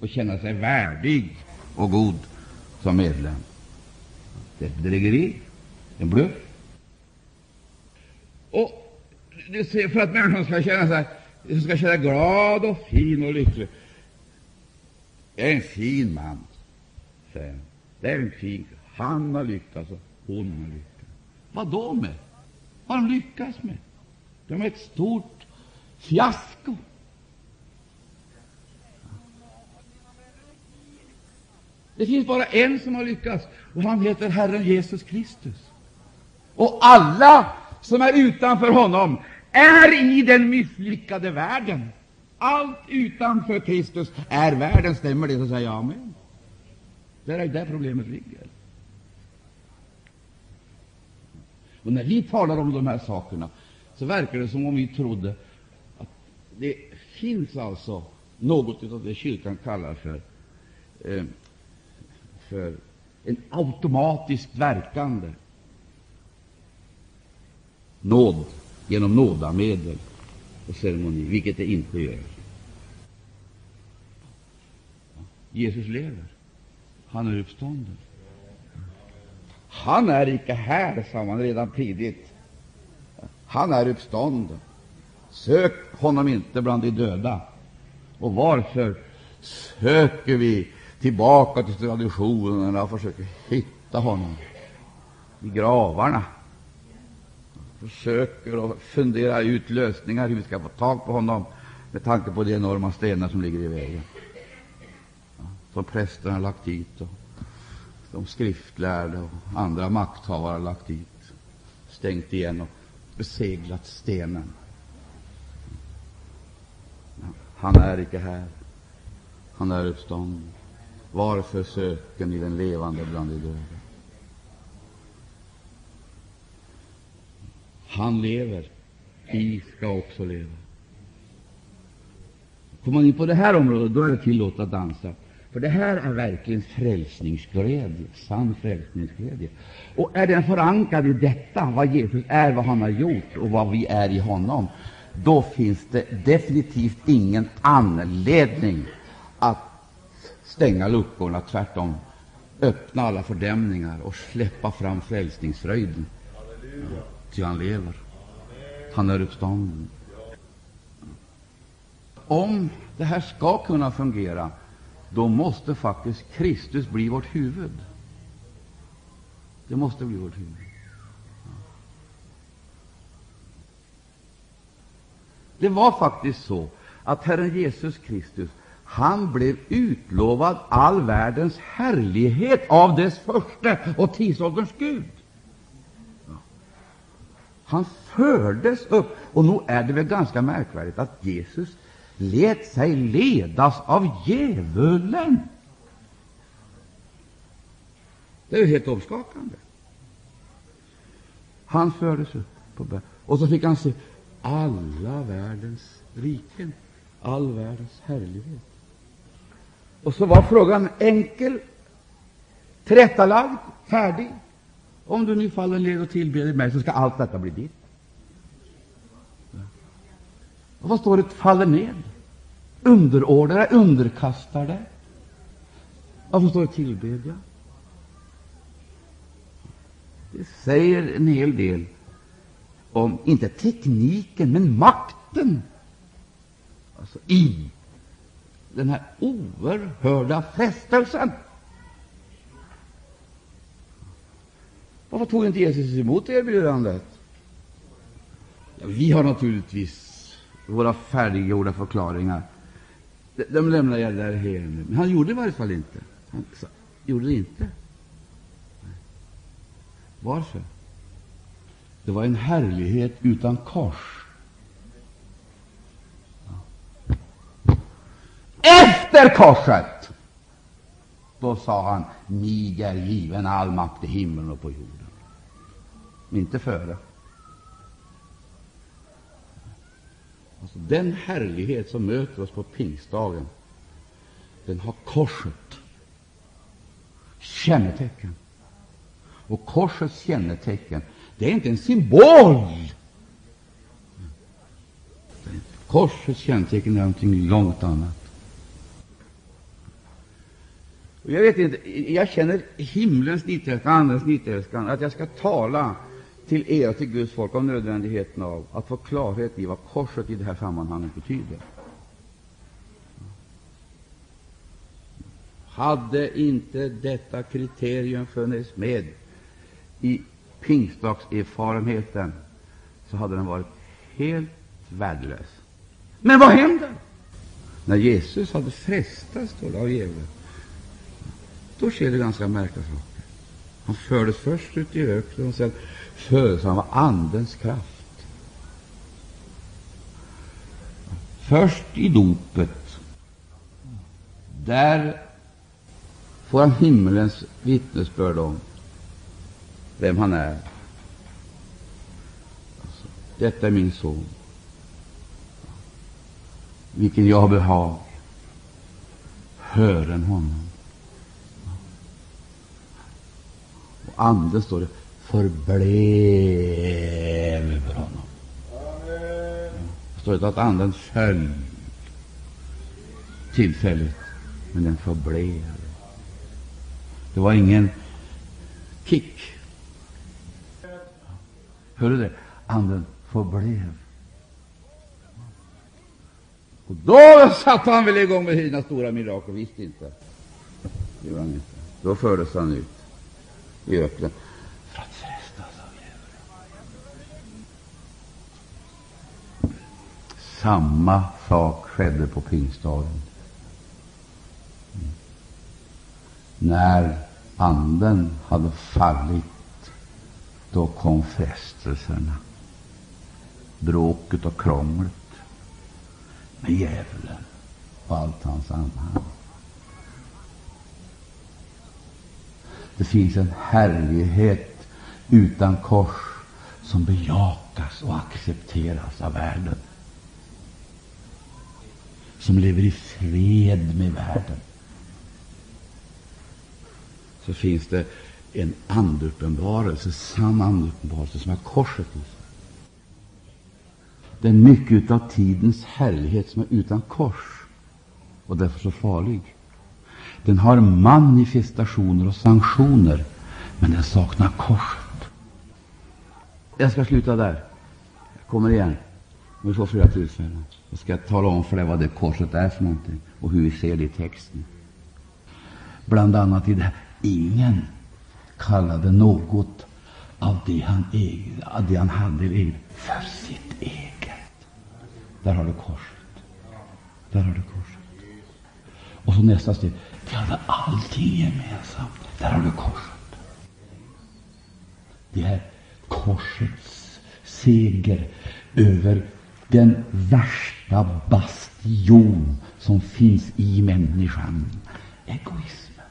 och känna sig värdig och god som medlem. Det är ett bedrägeri, en bluff. Och för att människan ska känna sig ska känna glad och fin och lycklig. Jag är en fin man, säger han. Det är en fin Han har lyckats och hon har lyckats. Vad då med? Vad har de lyckats med? De är ett stort fiasko. Det finns bara en som har lyckats, och han heter Herren Jesus Kristus. Och alla som är utanför honom är i den misslyckade världen. Allt utanför Kristus är världen. Stämmer det, så säger jag amen. Det är där problemet ligger. Och när vi talar om de här sakerna så verkar det som om vi trodde att det finns alltså något av det kyrkan kallar för, eh, för en automatiskt verkande nåd genom nådamedel och ceremoni, vilket det inte gör. Jesus lever. Han är uppstånden. Han är icke här, sa man redan tidigt. Han är uppstånden. Sök honom inte bland de döda. Och varför söker vi tillbaka till traditionerna och försöker hitta honom i gravarna? Försöker och fundera ut lösningar hur vi ska få tag på honom med tanke på de enorma stenar som ligger i vägen, som prästerna har lagt dit och de skriftlärde och andra makthavare har lagt dit, stängt igen och beseglat stenen. Han är icke här. Han är uppstånden. Varför söker ni den levande bland de döda? Han lever. Vi ska också leva. Kommer man in på det här området, då är det tillåtet att dansa. För det här är verkligen frälsningsglädje, sann frälsningsglädje. Och är den förankrad i detta, vad Jesus är, vad han har gjort och vad vi är i honom, då finns det definitivt ingen anledning att stänga luckorna. Tvärtom, öppna alla fördämningar och släppa fram frälsningsfröjden. Ty han lever. Han är uppstånden. Om det här ska kunna fungera, då måste faktiskt Kristus bli vårt huvud. Det måste bli vårt huvud. Det var faktiskt så att Herren Jesus Kristus han blev utlovad all världens härlighet av dess första och tidsålderns Gud. Han fördes upp. Och nog är det väl ganska märkvärdigt att Jesus lät sig ledas av djävulen. Det är ju helt omskakande. Han fördes upp på berg, och så fick han se alla världens riken, all världens härlighet. Och så var frågan enkel, tillrättalagd, färdig. Om du nu faller ner och tillber mig, så ska allt detta bli ditt. Och vad står det? Faller ned. Underordna dig, underkastar dig. Varför står det tillbedja? Det säger en hel del om, inte tekniken, men makten alltså i den här oerhörda frestelsen. Varför tog inte Jesus emot erbjudandet? Ja, vi har naturligtvis våra färdiggjorda förklaringar. De, de lämnar jag därhen. Men han gjorde det i varje fall inte. Han gjorde det inte. Varför? Det var en härlighet utan kors. Efter korset, då sa han, mig är given all makt i himlen och på jorden. Inte före. Alltså, den härlighet som möter oss på pingstdagen, den har korset kännetecken. Och korsets kännetecken, det är inte en symbol. Korsets kännetecken är någonting långt annat. Jag vet inte, jag känner himlens nitälskan, andens nitälskan, att jag ska tala till er och till Guds folk om nödvändigheten av att få klarhet i vad korset i det här sammanhanget betyder. Hade inte detta kriterium funnits med i pingstdagserfarenheten, så hade den varit helt värdelös. Men vad händer? När Jesus hade frestats av djävulen, då sker det ganska märkliga saker. Han fördes först ut i öknen och sen fördes han av Andens kraft. Först i dopet. Där får han himmelens vittnesbörd om vem han är. Alltså, detta är min son, vilken jag behag. Hören honom. Ande, anden, står det, förblev över honom. Det står inte att anden föll tillfälligt, men den förblev. Det var ingen kick. Hör du det? Anden förblev. Och då satte han väl igång med sina stora mirakel. Visst inte. Det gjorde han inte. Då fördes han ut i öknen för att frestas av djävulen. Samma sak skedde på pingstdagen. När anden hade fallit, då kom frestelserna, bråket och krånglet med djävulen och allt hans anhang. Det finns en härlighet utan kors som bejakas och accepteras av världen, som lever i fred med världen. Så finns det en anduppenbarelse, sann anduppenbarelse, som är korset i sig. Det är mycket av tidens härlighet som är utan kors och därför så farlig. Den har manifestationer och sanktioner, men den saknar korset. Jag ska sluta där. Jag kommer igen. Vi får flera tillfällen. Jag ska tala om för dig vad det korset är för någonting och hur vi ser det i texten. Bland annat i det här. Ingen kallade något av det han, ägde, av det han hade eget för sitt eget. Där har du korset. Där har du korset. Och så nästa steg. Vi hade allting gemensamt. Där har du korset. Det är korsets seger över den värsta bastion som finns i människan. Egoismen,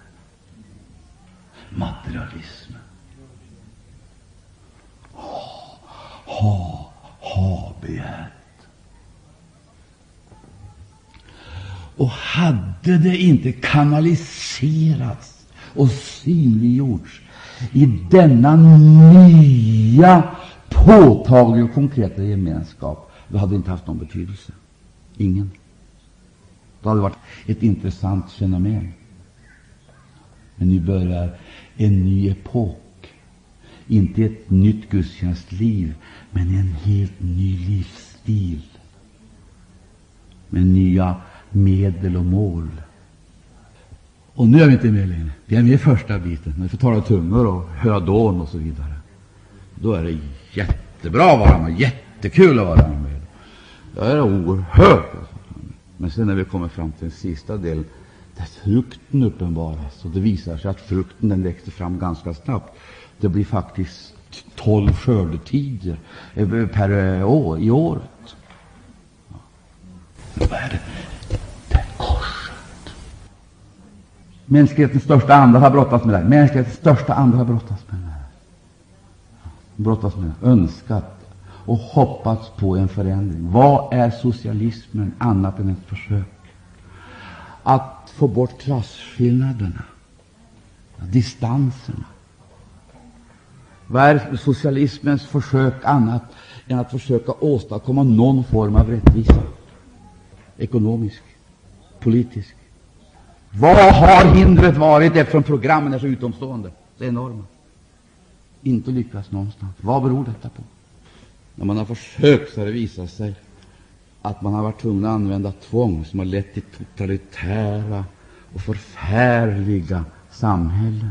materialismen, ha, ha, ha begär. Och hade det inte kanaliserats och synliggjorts i denna nya, påtagliga och konkreta gemenskap, då hade det inte haft någon betydelse. Ingen. Då hade det varit ett intressant fenomen. Men nu börjar en ny epok, inte ett nytt gudstjänstliv, men en helt ny livsstil med nya medel och mål. Och nu är vi inte med längre. Vi är med i första biten, när vi får tala tungor och höra dån och så vidare. Då är det jättebra att vara med, jättekul att vara med. Det är oerhört. Men sen när vi kommer fram till den sista delen, där frukten uppenbaras, och det visar sig att frukten den växer fram ganska snabbt. Det blir faktiskt tolv skördetider eh, per eh, år i året. Vad är? Det Mänsklighetens största ande har brottats med det Mänsklighetens största ande har brottats med det Brottats med det, önskat och hoppats på en förändring. Vad är socialismen annat än ett försök att få bort klasskillnaderna, distanserna? Vad är socialismens försök annat än att försöka åstadkomma någon form av rättvisa? Ekonomisk, politisk. Vad har hindret varit eftersom programmen är så utomstående, så enorma? Inte lyckas någonstans. Vad beror detta på? När man har försökt så har det visat sig att man har varit tvungen att använda tvång som har lett till totalitära och förfärliga samhällen.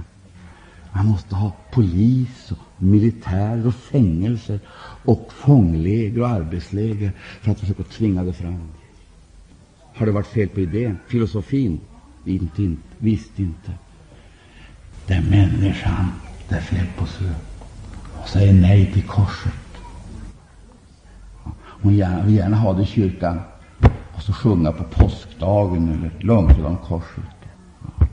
Man måste ha polis, och militär och fängelser och fångläger och arbetsläger för att försöka tvinga det fram. Har det varit fel på idén? Filosofin? Inte, inte, visst inte. Det är människan det är fel på. Hon säger nej till korset. Hon gärna, vill gärna ha det i kyrkan och så sjunga på påskdagen eller långfredagen om korset.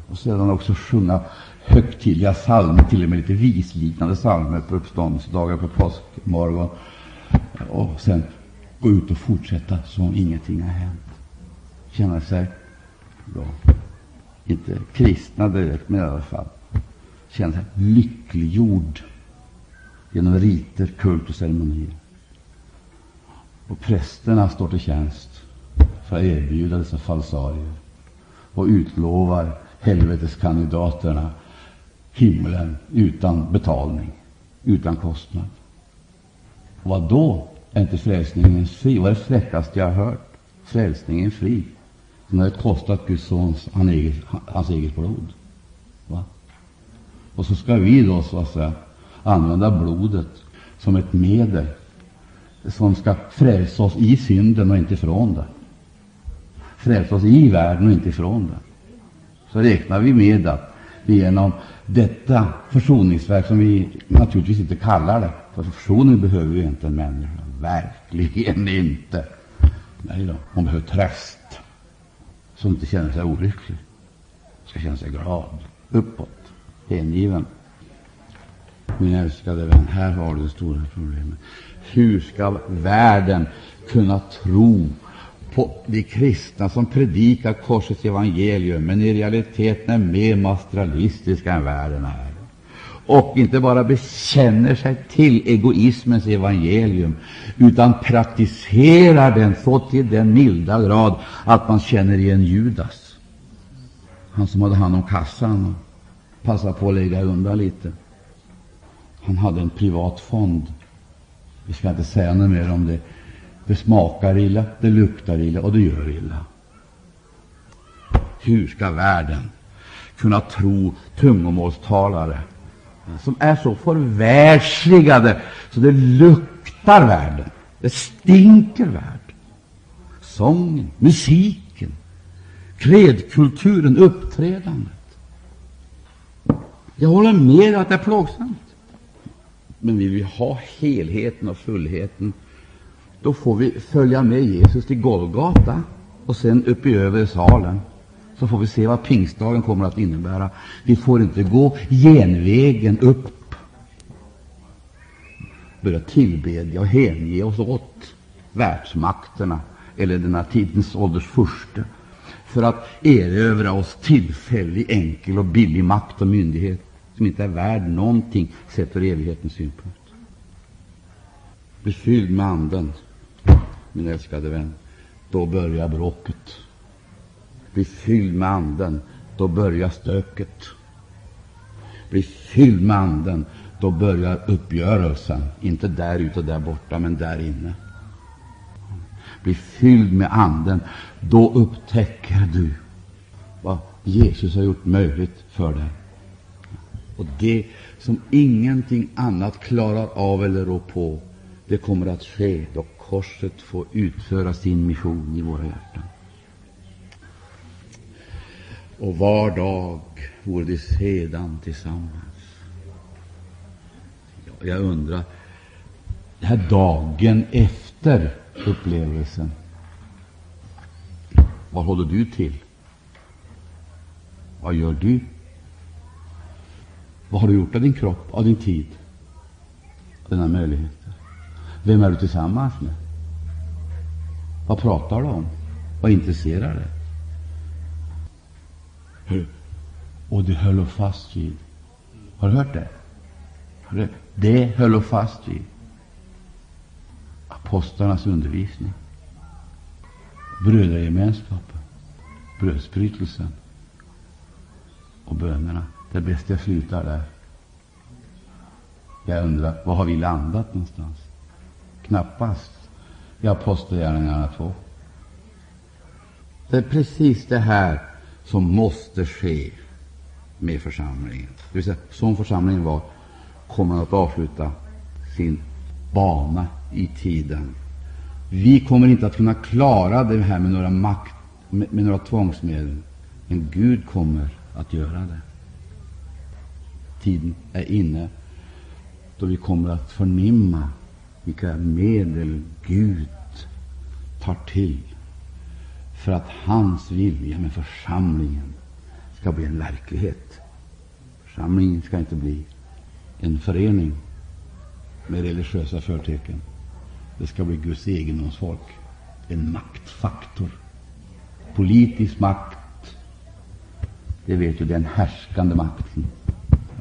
Och sedan också sjunga högtidliga psalmer, till och med lite visliknande psalmer på uppståndelsedagar på påskmorgon. Och sen gå ut och fortsätta som om ingenting har hänt. Känna sig, ja, inte kristna direkt, men i alla fall känna sig lyckliggjord genom riter, kult och ceremonier. Och prästerna står till tjänst för att erbjuda dessa falsarier och utlovar helveteskandidaterna himlen utan betalning, utan kostnad. Vad då är inte frälsningen fri? Vad är det fräckaste jag har hört? Frälsningen fri, den har kostat Guds sons, hans eget, hans eget blod. Va? Och så ska vi då så att säga använda blodet som ett medel som ska frälsa oss i synden och inte ifrån den. Frälsa oss i världen och inte ifrån den. Så räknar vi med att vi genom detta försoningsverk, som vi naturligtvis inte kallar det, för försoning behöver ju inte en människa. Verkligen inte. Nej då, hon behöver tröst. Som inte känner sig olycklig. Ska känna sig glad, uppåt, hängiven. Min älskade vän, här har du det stora problemet. Hur ska världen kunna tro på de kristna som predikar korsets evangelium, men i realiteten är mer materialistiska än världen är? Och inte bara bekänner sig till egoismens evangelium, utan praktiserar den så till den milda grad att man känner igen Judas, han som hade hand om kassan och passade på att lägga undan lite. Han hade en privat fond. Vi ska inte säga något mer om det. Det smakar illa, det luktar illa och det gör illa. Hur ska världen kunna tro tungomålstalare som är så förvärldsligade så det luktar världen, det stinker världen? Sången, musiken, klädkulturen, uppträdandet. Jag håller med att det är plågsamt. Men vill vi ha helheten och fullheten, då får vi följa med Jesus till Golgata och sen upp i övre salen. Så får vi se vad pingstdagen kommer att innebära. Vi får inte gå genvägen upp, börja tillbedja och hänge oss åt världsmakterna eller denna tidens ålders furste för att erövra oss tillfällig, enkel och billig makt och myndighet som inte är värd någonting sett ur evighetens synpunkt. Bli fylld med Anden, min älskade vän, då börjar bråket. Bli fylld med Anden, då börjar stöket. Bli fylld med Anden, då börjar uppgörelsen. Inte där ute och där borta, men där inne. Bli fylld med Anden. Då upptäcker du vad Jesus har gjort möjligt för dig. Och det som ingenting annat klarar av eller rår på, det kommer att ske då korset får utföra sin mission i våra hjärtan. Och var dag vore de sedan tillsammans. Jag undrar, den här dagen efter upplevelsen, vad håller du till? Vad gör du? Vad har du gjort av din kropp, av din tid, av dina möjligheter? Vem är du tillsammans med? Vad pratar du om? Vad intresserar dig? Och det höll fast vid. Har du hört det? Det höll fast vid apostlarnas undervisning, brödragemenskapen, brödsbrytelsen och bönerna. Det är bäst jag slutar där. Jag undrar, var har vi landat någonstans? Knappast i Apostlagärningarna 2. Det är precis det här som måste ske med församlingen. Det vill säga, som församlingen var, kommer att avsluta sin bana i tiden. Vi kommer inte att kunna klara det här med några, makt, med, med några tvångsmedel, men Gud kommer att göra det. Tiden är inne då vi kommer att förnimma vilka medel Gud tar till för att hans vilja med församlingen ska bli en verklighet. Församlingen ska inte bli en förening med religiösa förtecken. Det ska bli Guds egendomsfolk, en maktfaktor. Politisk makt, det vet du, den härskande makten.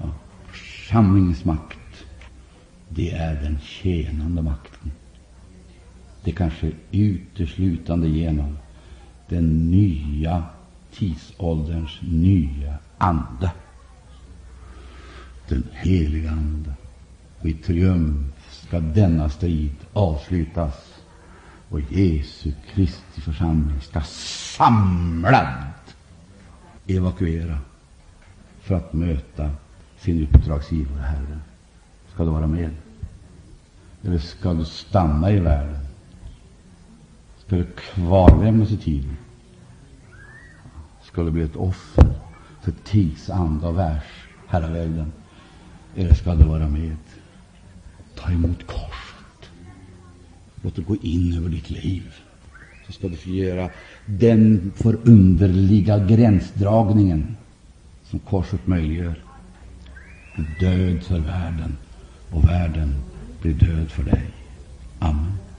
Ja. Församlingens makt, det är den tjänande makten. Det kanske uteslutande genom den nya tidsålderns nya ande, den heliga Ande. Och i triumf ska denna strid avslutas och Jesu Kristi församling ska samlad evakuera för att möta sin uppdragsgivare, Herren. Ska du vara med? Eller ska du stanna i världen? Skulle kvarlämnas i tiden? skulle du bli ett offer för tidsanda och världsherravälden? Eller ska du vara med? Ta emot korset. Låt det gå in över ditt liv. Så ska du få göra den förunderliga gränsdragningen som korset möjliggör. Död för världen, och världen blir död för dig. Amen.